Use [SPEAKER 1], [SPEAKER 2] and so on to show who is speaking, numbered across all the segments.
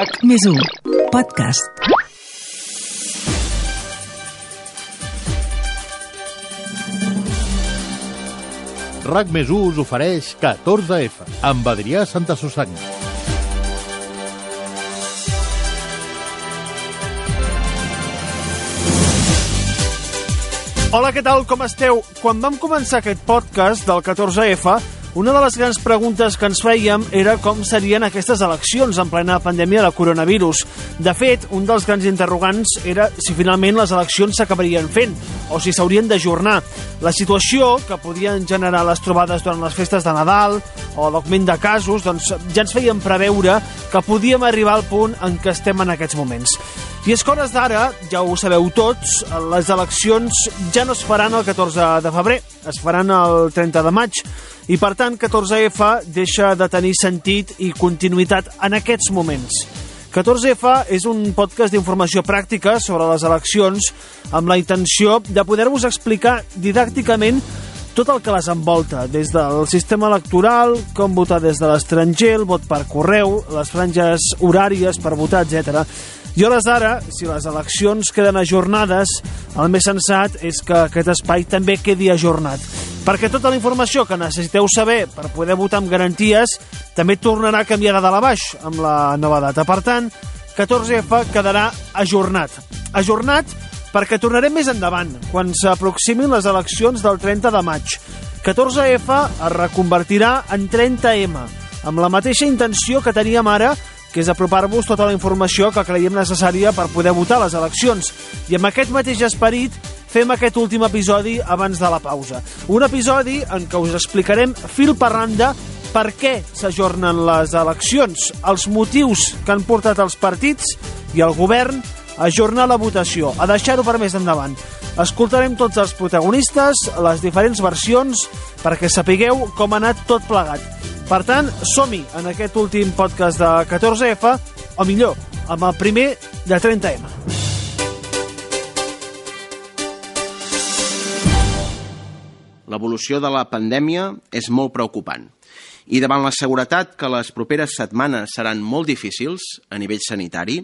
[SPEAKER 1] RAC més 1 podcast.
[SPEAKER 2] RAC més 1 us ofereix 14F amb Adrià Santa Susanna.
[SPEAKER 3] Hola, què tal? Com esteu? Quan vam començar aquest podcast del 14F, una de les grans preguntes que ens fèiem era com serien aquestes eleccions en plena pandèmia de coronavirus. De fet, un dels grans interrogants era si finalment les eleccions s'acabarien fent o si s'haurien d'ajornar. La situació que podien generar les trobades durant les festes de Nadal o l'augment de casos doncs, ja ens feien preveure que podíem arribar al punt en què estem en aquests moments. I és que hores d'ara, ja ho sabeu tots, les eleccions ja no es faran el 14 de febrer, es faran el 30 de maig. I per tant, 14F deixa de tenir sentit i continuïtat en aquests moments. 14F és un podcast d'informació pràctica sobre les eleccions amb la intenció de poder-vos explicar didàcticament tot el que les envolta, des del sistema electoral, com votar des de l'estranger, el vot per correu, les franges horàries per votar, etc. I hores d'ara, si les eleccions queden ajornades, el més sensat és que aquest espai també quedi ajornat. Perquè tota la informació que necessiteu saber per poder votar amb garanties també tornarà a canviar de dalt a baix amb la nova data. Per tant, 14F quedarà ajornat. Ajornat perquè tornarem més endavant, quan s'aproximin les eleccions del 30 de maig. 14F es reconvertirà en 30M, amb la mateixa intenció que teníem ara que és apropar-vos tota la informació que creiem necessària per poder votar les eleccions. I amb aquest mateix esperit fem aquest últim episodi abans de la pausa. Un episodi en què us explicarem fil per randa per què s'ajornen les eleccions, els motius que han portat els partits i el govern a ajornar la votació, a deixar-ho per més endavant. Escoltarem tots els protagonistes, les diferents versions, perquè sapigueu com ha anat tot plegat. Per tant, som-hi en aquest últim podcast de 14F, o millor, amb el primer de 30M.
[SPEAKER 4] L'evolució de la pandèmia és molt preocupant i davant la seguretat que les properes setmanes seran molt difícils a nivell sanitari,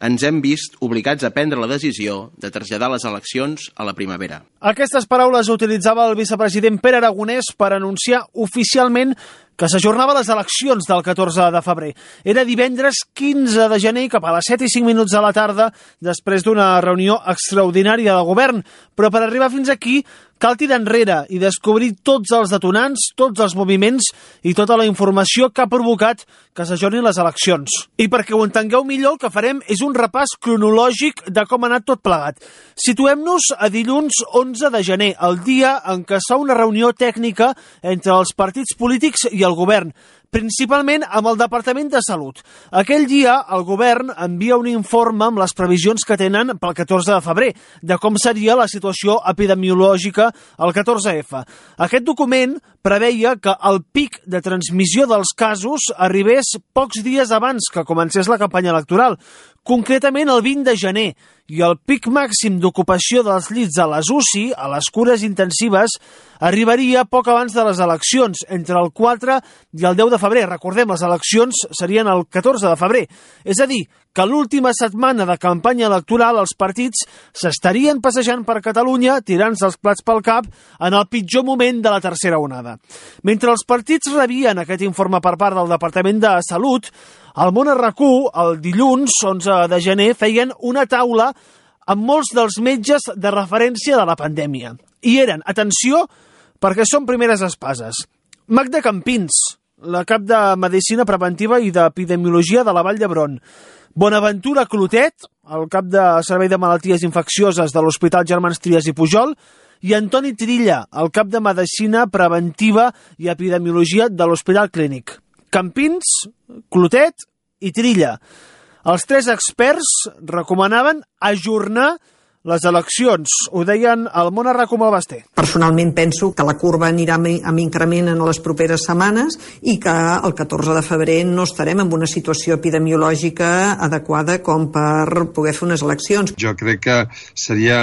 [SPEAKER 4] ens hem vist obligats a prendre la decisió de traslladar les eleccions a la primavera.
[SPEAKER 3] Aquestes paraules utilitzava el vicepresident Pere Aragonès per anunciar oficialment que s'ajornava les eleccions del 14 de febrer. Era divendres 15 de gener cap a les 7 i 5 minuts de la tarda després d'una reunió extraordinària de govern. Però per arribar fins aquí cal tirar enrere i descobrir tots els detonants, tots els moviments i tota la informació que ha provocat que s'ajornin les eleccions. I perquè ho entengueu millor, el que farem és un repàs cronològic de com ha anat tot plegat. Situem-nos a dilluns 11 de gener, el dia en què es fa una reunió tècnica entre els partits polítics i el govern principalment amb el Departament de Salut. Aquell dia, el govern envia un informe amb les previsions que tenen pel 14 de febrer, de com seria la situació epidemiològica al 14F. Aquest document preveia que el pic de transmissió dels casos arribés pocs dies abans que comencés la campanya electoral, concretament el 20 de gener, i el pic màxim d'ocupació dels llits a les UCI, a les cures intensives, arribaria poc abans de les eleccions, entre el 4 i el 10 de febrer. Recordem, les eleccions serien el 14 de febrer. És a dir, que l'última setmana de campanya electoral els partits s'estarien passejant per Catalunya tirant-se els plats pel cap en el pitjor moment de la tercera onada. Mentre els partits rebien aquest informe per part del Departament de Salut, al món RQ, el dilluns 11 de gener, feien una taula amb molts dels metges de referència de la pandèmia. I eren, atenció, perquè són primeres espases. Magda Campins, la cap de Medicina Preventiva i d'Epidemiologia de la Vall d'Hebron. Bonaventura Clotet, el cap de Servei de Malalties Infeccioses de l'Hospital Germans Trias i Pujol, i Antoni Trilla, el cap de Medicina Preventiva i Epidemiologia de l'Hospital Clínic. Campins, Clotet i Trilla. Els tres experts recomanaven ajornar les eleccions. Ho deien al món arrà com el Basté.
[SPEAKER 5] Personalment penso que la curva anirà amb increment en les properes setmanes i que el 14 de febrer no estarem en una situació epidemiològica adequada com per poder fer unes eleccions.
[SPEAKER 6] Jo crec que seria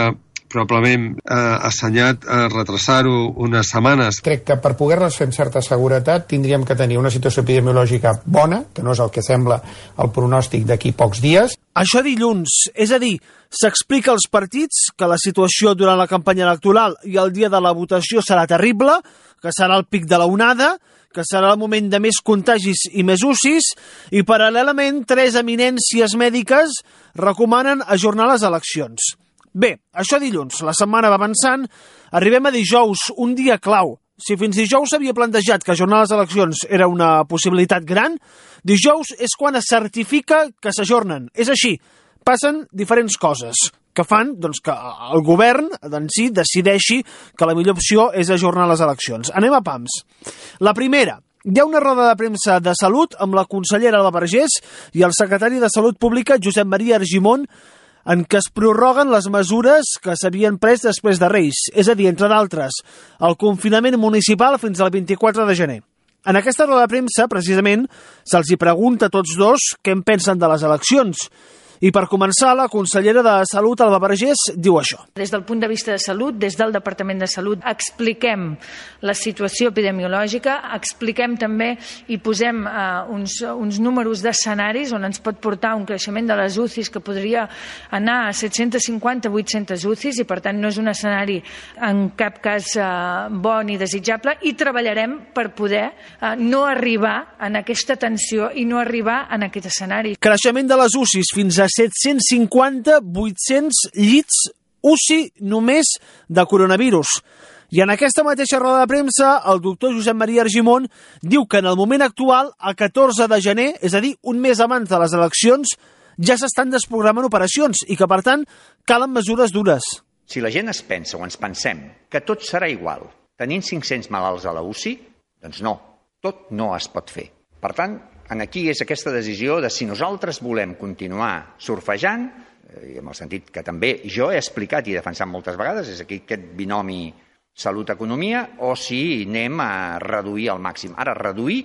[SPEAKER 6] probablement eh, assenyat a retrasar-ho unes setmanes.
[SPEAKER 7] Crec que per poder-les fer amb certa seguretat tindríem que tenir una situació epidemiològica bona, que no és el que sembla el pronòstic d'aquí pocs dies.
[SPEAKER 3] Això dilluns, és a dir, s'explica als partits que la situació durant la campanya electoral i el dia de la votació serà terrible, que serà el pic de la onada, que serà el moment de més contagis i més UCIs, i paral·lelament tres eminències mèdiques recomanen ajornar les eleccions. Bé, això dilluns, la setmana va avançant, arribem a dijous, un dia clau. Si fins dijous s'havia plantejat que ajornar les eleccions era una possibilitat gran, dijous és quan es certifica que s'ajornen. És així, passen diferents coses que fan doncs, que el govern en si decideixi que la millor opció és ajornar les eleccions. Anem a PAMS. La primera, hi ha una roda de premsa de salut amb la consellera Alba Vergés i el secretari de Salut Pública, Josep Maria Argimon, en què es prorroguen les mesures que s'havien pres després de Reis, és a dir, entre d'altres, el confinament municipal fins al 24 de gener. En aquesta roda de premsa, precisament, se'ls hi pregunta a tots dos què en pensen de les eleccions i per començar, la consellera de Salut, Alba Vergés, diu això.
[SPEAKER 8] Des del punt de vista de salut, des del Departament de Salut, expliquem la situació epidemiològica, expliquem també i posem uh, uns, uns números d'escenaris on ens pot portar un creixement de les UCIs que podria anar a 750-800 UCIs i, per tant, no és un escenari en cap cas uh, bo ni desitjable i treballarem per poder uh, no arribar en aquesta tensió i no arribar en aquest escenari.
[SPEAKER 3] Creixement de les UCIs fins a 750-800 llits UCI només de coronavirus. I en aquesta mateixa roda de premsa, el doctor Josep Maria Argimon diu que en el moment actual, el 14 de gener, és a dir, un mes abans de les eleccions, ja s'estan desprogramant operacions i que, per tant, calen mesures dures.
[SPEAKER 9] Si la gent es pensa o ens pensem que tot serà igual tenint 500 malalts a la UCI, doncs no, tot no es pot fer. Per tant, en aquí és aquesta decisió de si nosaltres volem continuar surfejant, eh, en el sentit que també jo he explicat i defensat moltes vegades, és aquí aquest binomi salut-economia, o si anem a reduir al màxim. Ara, reduir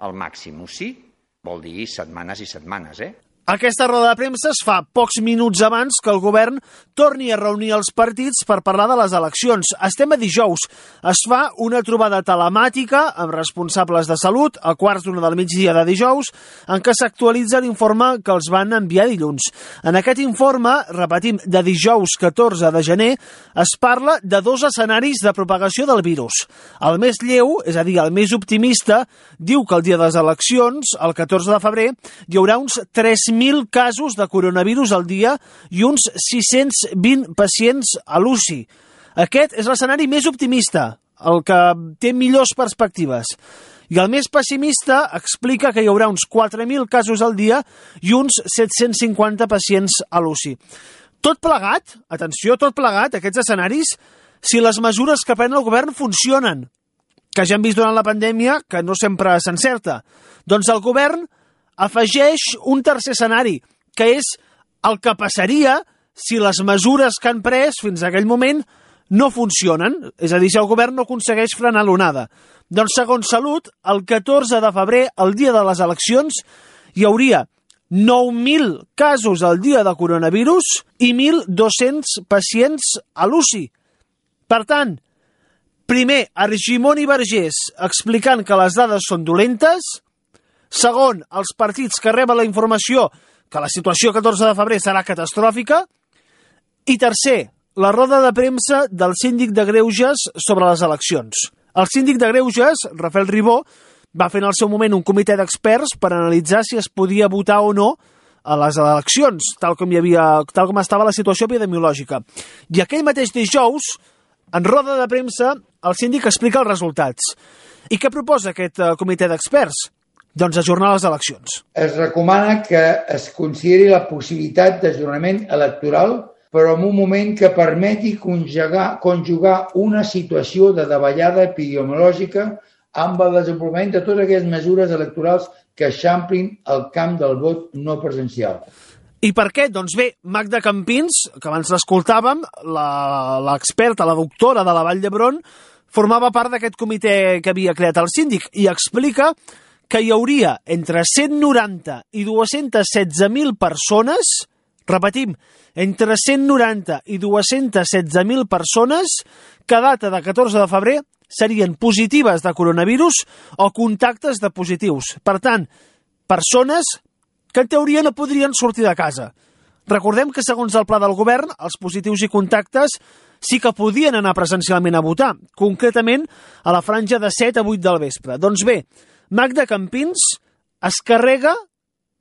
[SPEAKER 9] al màxim, o sí, vol dir setmanes i setmanes, eh?
[SPEAKER 3] Aquesta roda de premsa es fa pocs minuts abans que el govern torni a reunir els partits per parlar de les eleccions. Estem a dijous. Es fa una trobada telemàtica amb responsables de salut a quarts d'una del migdia de dijous en què s'actualitza l'informe que els van enviar dilluns. En aquest informe, repetim, de dijous 14 de gener, es parla de dos escenaris de propagació del virus. El més lleu, és a dir, el més optimista, diu que el dia de les eleccions, el 14 de febrer, hi haurà uns 3 1.000 casos de coronavirus al dia i uns 620 pacients a l'UCI. Aquest és l'escenari més optimista, el que té millors perspectives. I el més pessimista explica que hi haurà uns 4.000 casos al dia i uns 750 pacients a l'UCI. Tot plegat, atenció, tot plegat, aquests escenaris, si les mesures que pren el govern funcionen, que ja hem vist durant la pandèmia que no sempre s'encerta. Doncs el govern afegeix un tercer escenari, que és el que passaria si les mesures que han pres fins a aquell moment no funcionen, és a dir, si el govern no aconsegueix frenar l'onada. Doncs, segons Salut, el 14 de febrer, el dia de les eleccions, hi hauria 9.000 casos al dia de coronavirus i 1.200 pacients a l'UCI. Per tant, primer, Argimon i Vergés explicant que les dades són dolentes, Segon, els partits que reben la informació que la situació 14 de febrer serà catastròfica. I tercer, la roda de premsa del síndic de Greuges sobre les eleccions. El síndic de Greuges, Rafael Ribó, va fer en el seu moment un comitè d'experts per analitzar si es podia votar o no a les eleccions, tal com, hi havia, tal com estava la situació epidemiològica. I aquell mateix dijous, en roda de premsa, el síndic explica els resultats. I què proposa aquest eh, comitè d'experts? Doncs, ajornar les eleccions.
[SPEAKER 10] Es recomana que es consideri la possibilitat d'ajornament electoral però en un moment que permeti conjugar, conjugar una situació de davallada epidemiològica amb el desenvolupament de totes aquelles mesures electorals que eixamplin el camp del vot no presencial.
[SPEAKER 3] I per què? Doncs bé, Magda Campins, que abans l'escoltàvem, l'experta, la, la doctora de la Vall d'Hebron, formava part d'aquest comitè que havia creat el síndic i explica que hi hauria entre 190 i 216.000 persones Repetim, entre 190 i 216.000 persones que data de 14 de febrer serien positives de coronavirus o contactes de positius. Per tant, persones que en teoria no podrien sortir de casa. Recordem que, segons el pla del govern, els positius i contactes sí que podien anar presencialment a votar, concretament a la franja de 7 a 8 del vespre. Doncs bé, Magda Campins es carrega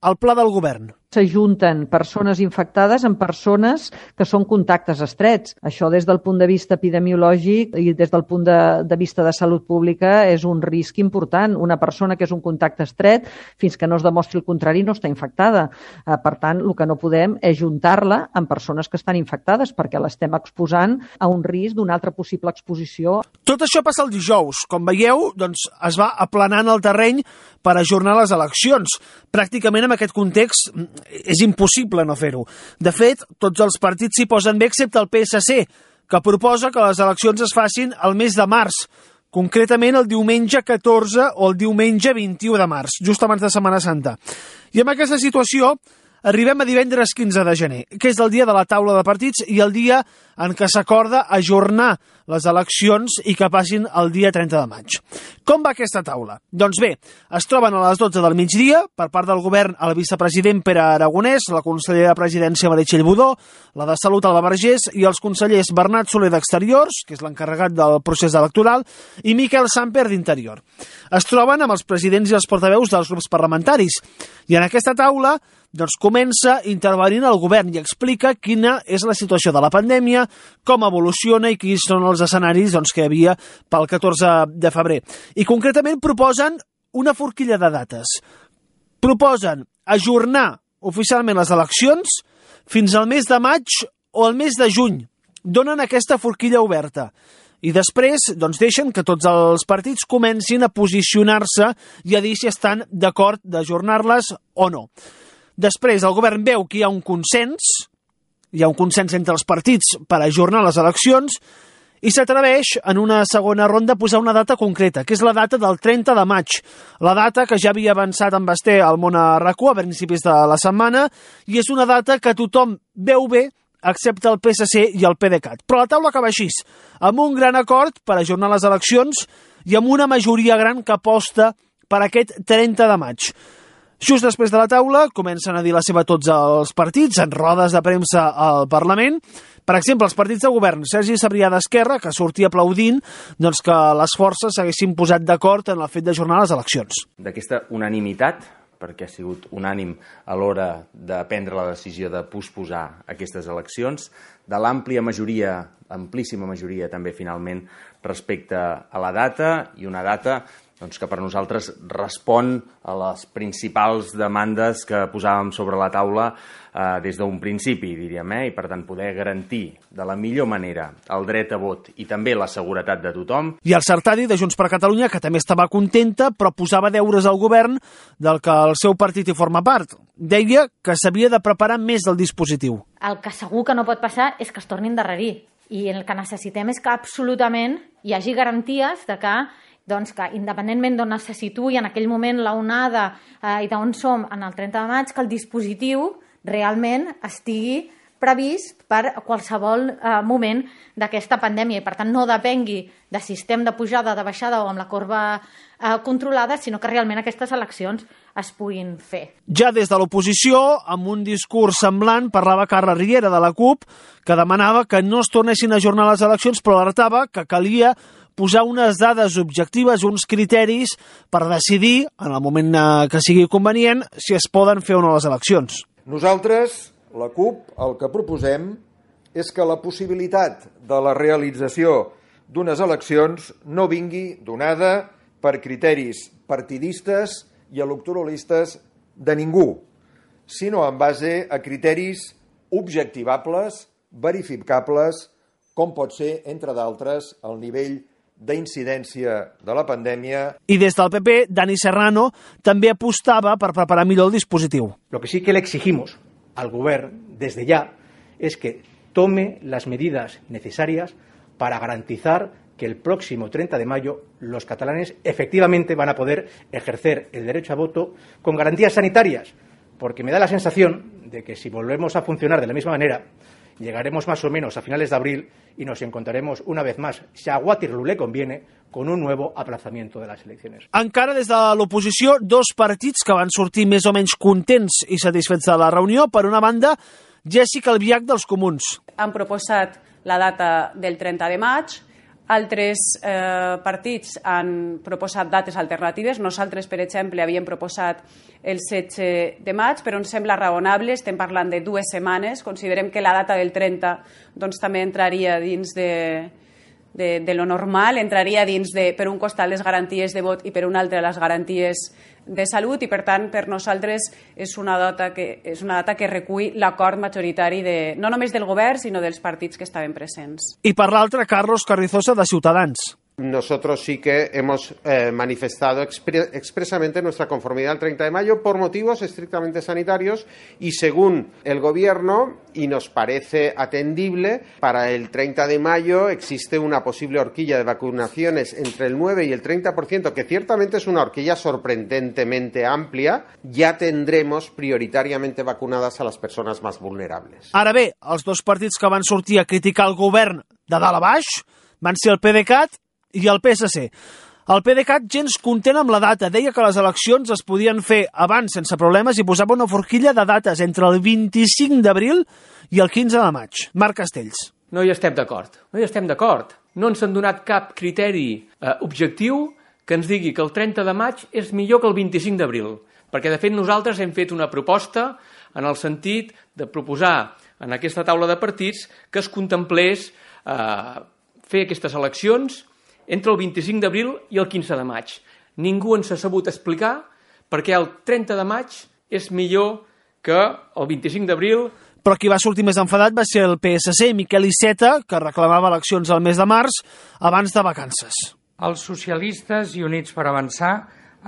[SPEAKER 3] el pla del govern
[SPEAKER 11] s'ajunten persones infectades amb persones que són contactes estrets. Això des del punt de vista epidemiològic i des del punt de, de vista de salut pública és un risc important. Una persona que és un contacte estret, fins que no es demostri el contrari, no està infectada. Eh, per tant, el que no podem és juntar-la amb persones que estan infectades perquè l'estem exposant a un risc d'una altra possible exposició.
[SPEAKER 3] Tot això passa el dijous. Com veieu, doncs, es va aplanant el terreny per ajornar les eleccions. Pràcticament en aquest context és impossible no fer-ho. De fet, tots els partits s'hi posen bé excepte el PSC, que proposa que les eleccions es facin el mes de març, concretament el diumenge 14 o el diumenge 21 de març, just abans de Setmana Santa. I amb aquesta situació, Arribem a divendres 15 de gener, que és el dia de la taula de partits i el dia en què s'acorda ajornar les eleccions i que passin el dia 30 de maig. Com va aquesta taula? Doncs bé, es troben a les 12 del migdia, per part del govern, el vicepresident Pere Aragonès, la consellera de Presidència Meritxell Budó, la de Salut Alba Vergés i els consellers Bernat Soler d'Exteriors, que és l'encarregat del procés electoral, i Miquel Samper d'Interior. Es troben amb els presidents i els portaveus dels grups parlamentaris. I en aquesta taula doncs comença intervenint el govern i explica quina és la situació de la pandèmia, com evoluciona i quins són els escenaris doncs, que hi havia pel 14 de febrer. I concretament proposen una forquilla de dates. Proposen ajornar oficialment les eleccions fins al mes de maig o al mes de juny. Donen aquesta forquilla oberta. I després doncs, deixen que tots els partits comencin a posicionar-se i a dir si estan d'acord d'ajornar-les o no. Després el govern veu que hi ha un consens, hi ha un consens entre els partits per ajornar les eleccions i s'atreveix en una segona ronda a posar una data concreta, que és la data del 30 de maig, la data que ja havia avançat en Basté al món a rac a principis de la setmana, i és una data que tothom veu bé, excepte el PSC i el PDeCAT. Però la taula acaba així, amb un gran acord per ajornar les eleccions i amb una majoria gran que aposta per aquest 30 de maig. Just després de la taula comencen a dir la seva tots els partits en rodes de premsa al Parlament. Per exemple, els partits de govern, Sergi Sabrià d'Esquerra, que sortia aplaudint doncs, que les forces s'haguessin posat d'acord en el fet d'ajornar les eleccions.
[SPEAKER 12] D'aquesta unanimitat, perquè ha sigut unànim a l'hora de prendre la decisió de posposar aquestes eleccions, de l'àmplia majoria, amplíssima majoria també finalment, respecte a la data, i una data doncs que per nosaltres respon a les principals demandes que posàvem sobre la taula eh, des d'un principi, diríem, eh? i per tant poder garantir de la millor manera el dret a vot i també la seguretat de tothom.
[SPEAKER 3] I el Sartadi de Junts per Catalunya, que també estava contenta, però posava deures al govern del que el seu partit hi forma part. Deia que s'havia de preparar més el dispositiu.
[SPEAKER 13] El que segur que no pot passar és que es tornin darrerir i el que necessitem és que absolutament hi hagi garanties de que doncs que independentment d'on se situï en aquell moment la onada eh, i d'on som en el 30 de maig, que el dispositiu realment estigui previst per qualsevol eh, moment d'aquesta pandèmia i per tant no depengui de si estem de pujada, de baixada o amb la corba eh, controlada, sinó que realment aquestes eleccions es puguin fer.
[SPEAKER 3] Ja des de l'oposició, amb un discurs semblant, parlava Carla Riera de la CUP, que demanava que no es tornessin a ajornar les eleccions, però alertava que calia posar unes dades objectives, uns criteris per decidir, en el moment eh, que sigui convenient, si es poden fer o no les eleccions.
[SPEAKER 14] Nosaltres, la CUP, el que proposem és que la possibilitat de la realització d'unes eleccions no vingui donada per criteris partidistes i electoralistes de ningú, sinó en base a criteris objectivables, verificables, com pot ser, entre d'altres, el nivell d'incidència de la pandèmia.
[SPEAKER 3] I des del PP, Dani Serrano també apostava per preparar millor el dispositiu.
[SPEAKER 15] Lo que sí que le exigimos al govern desde ya es que tome las medidas necesarias para garantizar que el próximo 30 de mayo los catalanes efectivamente van a poder ejercer el derecho a voto con garantías sanitarias, porque me da la sensación de que si volvemos a funcionar de la misma manera, llegaremos más o menos a finales de abril y nos encontraremos una vez más, si a Waterloo le conviene, con un nuevo aplazamiento de las elecciones.
[SPEAKER 3] Encara des de l'oposició, dos partits que van sortir més o menys contents i satisfets de la reunió. Per una banda, Jessica Albiach dels Comuns.
[SPEAKER 16] Han proposat la data del 30 de maig, altres eh, partits han proposat dates alternatives. Nosaltres, per exemple, havíem proposat el 16 de maig, però ens sembla raonable, estem parlant de dues setmanes, considerem que la data del 30 doncs, també entraria dins de, de, de lo normal, entraria dins de, per un costat, les garanties de vot i per un altre les garanties de salut i, per tant, per nosaltres és una data que, és una data que recull l'acord majoritari de, no només del govern, sinó dels partits que estaven presents.
[SPEAKER 3] I per l'altre, Carlos Carrizosa, de Ciutadans.
[SPEAKER 17] Nosotros sí que hemos eh, manifestado expre expresamente nuestra conformidad al 30 de mayo por motivos estrictamente sanitarios y según el Gobierno, y nos parece atendible, para el 30 de mayo existe una posible horquilla de vacunaciones entre el 9 y el 30%, que ciertamente es una horquilla sorprendentemente amplia, ya tendremos prioritariamente vacunadas a las personas más vulnerables.
[SPEAKER 3] Ara bé, els dos partits que van sortir a criticar el govern de dalt a baix ser el PDeCAT i el PSC. El PDeCAT gens content amb la data. Deia que les eleccions es podien fer abans sense problemes i posava una forquilla de dates entre el 25 d'abril i el 15 de maig. Marc Castells.
[SPEAKER 18] No hi estem d'acord. No hi estem d'acord. No ens han donat cap criteri eh, objectiu que ens digui que el 30 de maig és millor que el 25 d'abril. Perquè, de fet, nosaltres hem fet una proposta en el sentit de proposar en aquesta taula de partits que es contemplés eh, fer aquestes eleccions entre el 25 d'abril i el 15 de maig. Ningú ens ha sabut explicar per què el 30 de maig és millor que el 25 d'abril
[SPEAKER 3] però qui va sortir més enfadat va ser el PSC, Miquel Iceta, que reclamava eleccions al mes de març abans de vacances.
[SPEAKER 19] Els socialistes i Units per Avançar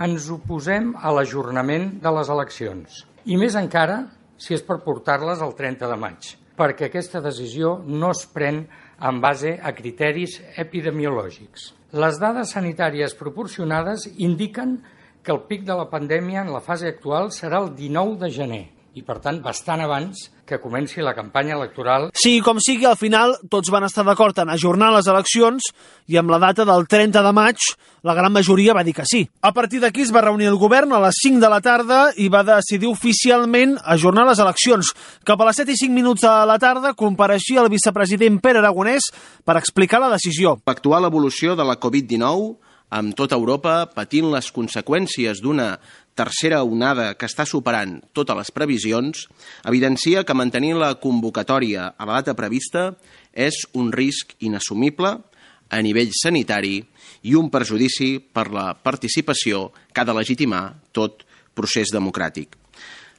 [SPEAKER 19] ens oposem a l'ajornament de les eleccions. I més encara si és per portar-les al 30 de maig, perquè aquesta decisió no es pren en base a criteris epidemiològics. Les dades sanitàries proporcionades indiquen que el pic de la pandèmia en la fase actual serà el 19 de gener i, per tant, bastant abans que comenci la campanya electoral.
[SPEAKER 3] Sí, com sigui, al final tots van estar d'acord en ajornar les eleccions i amb la data del 30 de maig la gran majoria va dir que sí. A partir d'aquí es va reunir el govern a les 5 de la tarda i va decidir oficialment ajornar les eleccions. Cap a les 7 i 5 minuts de la tarda compareixia el vicepresident Pere Aragonès per explicar la decisió.
[SPEAKER 4] L'actual evolució de la Covid-19 amb tota Europa patint les conseqüències d'una tercera onada que està superant totes les previsions, evidencia que mantenir la convocatòria a la data prevista és un risc inassumible a nivell sanitari i un perjudici per la participació que ha de legitimar tot procés democràtic.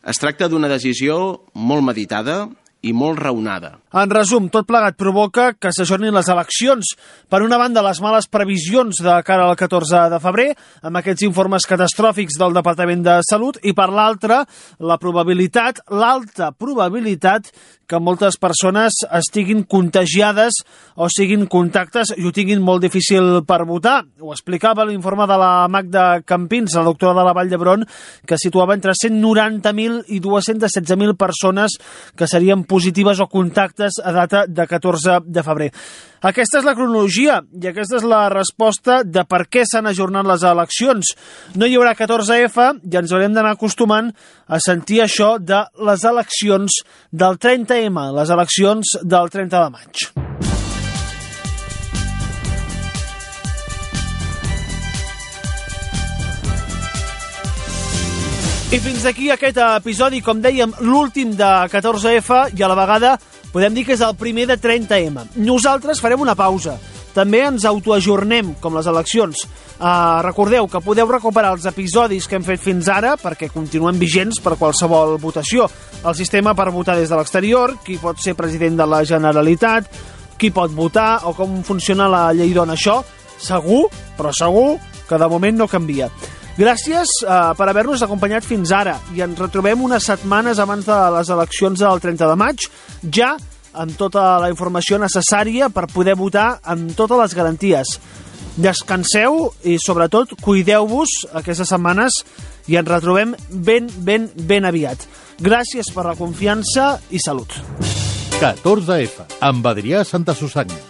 [SPEAKER 4] Es tracta d'una decisió molt meditada i molt raonada.
[SPEAKER 3] En resum, tot plegat provoca que s'ajornin les eleccions. Per una banda, les males previsions de cara al 14 de febrer, amb aquests informes catastròfics del Departament de Salut, i per l'altra, la probabilitat, l'alta probabilitat que moltes persones estiguin contagiades o siguin contactes i ho tinguin molt difícil per votar. Ho explicava l'informe de la Magda Campins, la doctora de la Vall d'Hebron, que situava entre 190.000 i 216.000 persones que serien positives o contactes a data de 14 de febrer. Aquesta és la cronologia i aquesta és la resposta de per què s'han ajornat les eleccions. No hi haurà 14F i ens haurem d'anar acostumant a sentir això de les eleccions del 30M, les eleccions del 30 de maig. I fins aquí aquest episodi, com dèiem, l'últim de 14F i a la vegada podem dir que és el primer de 30M. Nosaltres farem una pausa. També ens autoajornem, com les eleccions. Uh, recordeu que podeu recuperar els episodis que hem fet fins ara perquè continuen vigents per qualsevol votació. El sistema per votar des de l'exterior, qui pot ser president de la Generalitat, qui pot votar o com funciona la llei dona. Això segur, però segur que de moment no canvia. Gràcies uh, per haver-nos acompanyat fins ara i ens retrobem unes setmanes abans de les eleccions del 30 de maig, ja amb tota la informació necessària per poder votar amb totes les garanties. Descanseu i, sobretot, cuideu-vos aquestes setmanes i ens retrobem ben, ben, ben aviat. Gràcies per la confiança i salut.
[SPEAKER 2] 14F, amb Adrià Santa Susanna.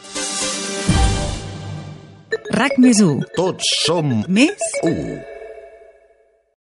[SPEAKER 1] RAC més 1.
[SPEAKER 20] Tots som
[SPEAKER 1] Més
[SPEAKER 20] 1.